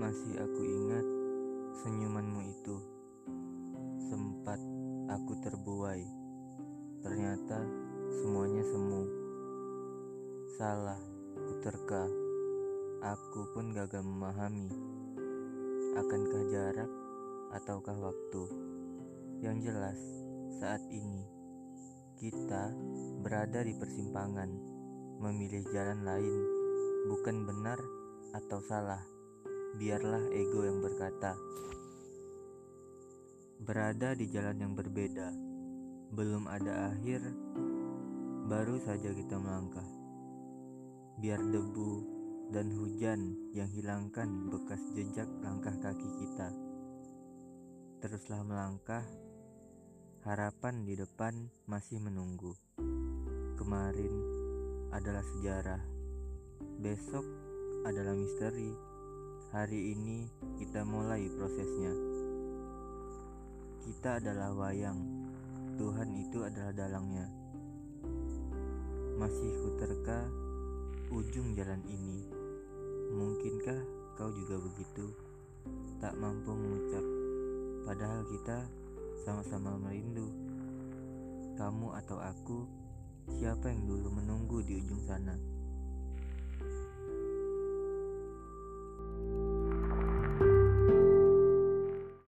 Masih aku ingat senyumanmu itu. Sempat aku terbuai. Ternyata semuanya semu. Salah, kuterka Aku pun gagal memahami. Akankah jarak ataukah waktu? Yang jelas saat ini Kita berada di persimpangan. Memilih jalan lain Bukan benar atau salah. Biarlah ego yang berkata. Berada di jalan yang berbeda, belum ada akhir, baru saja kita melangkah. Biar debu dan hujan yang hilangkan bekas jejak langkah kaki kita. Teruslah melangkah, harapan di depan masih menunggu. Kemarin adalah sejarah, besok adalah misteri. Hari ini kita mulai prosesnya. Kita adalah wayang, Tuhan itu adalah dalangnya. Masih kuterka ujung jalan ini. Mungkinkah kau juga begitu? Tak mampu mengucap, padahal kita sama-sama merindu. Kamu atau aku, siapa yang dulu menunggu di ujung sana?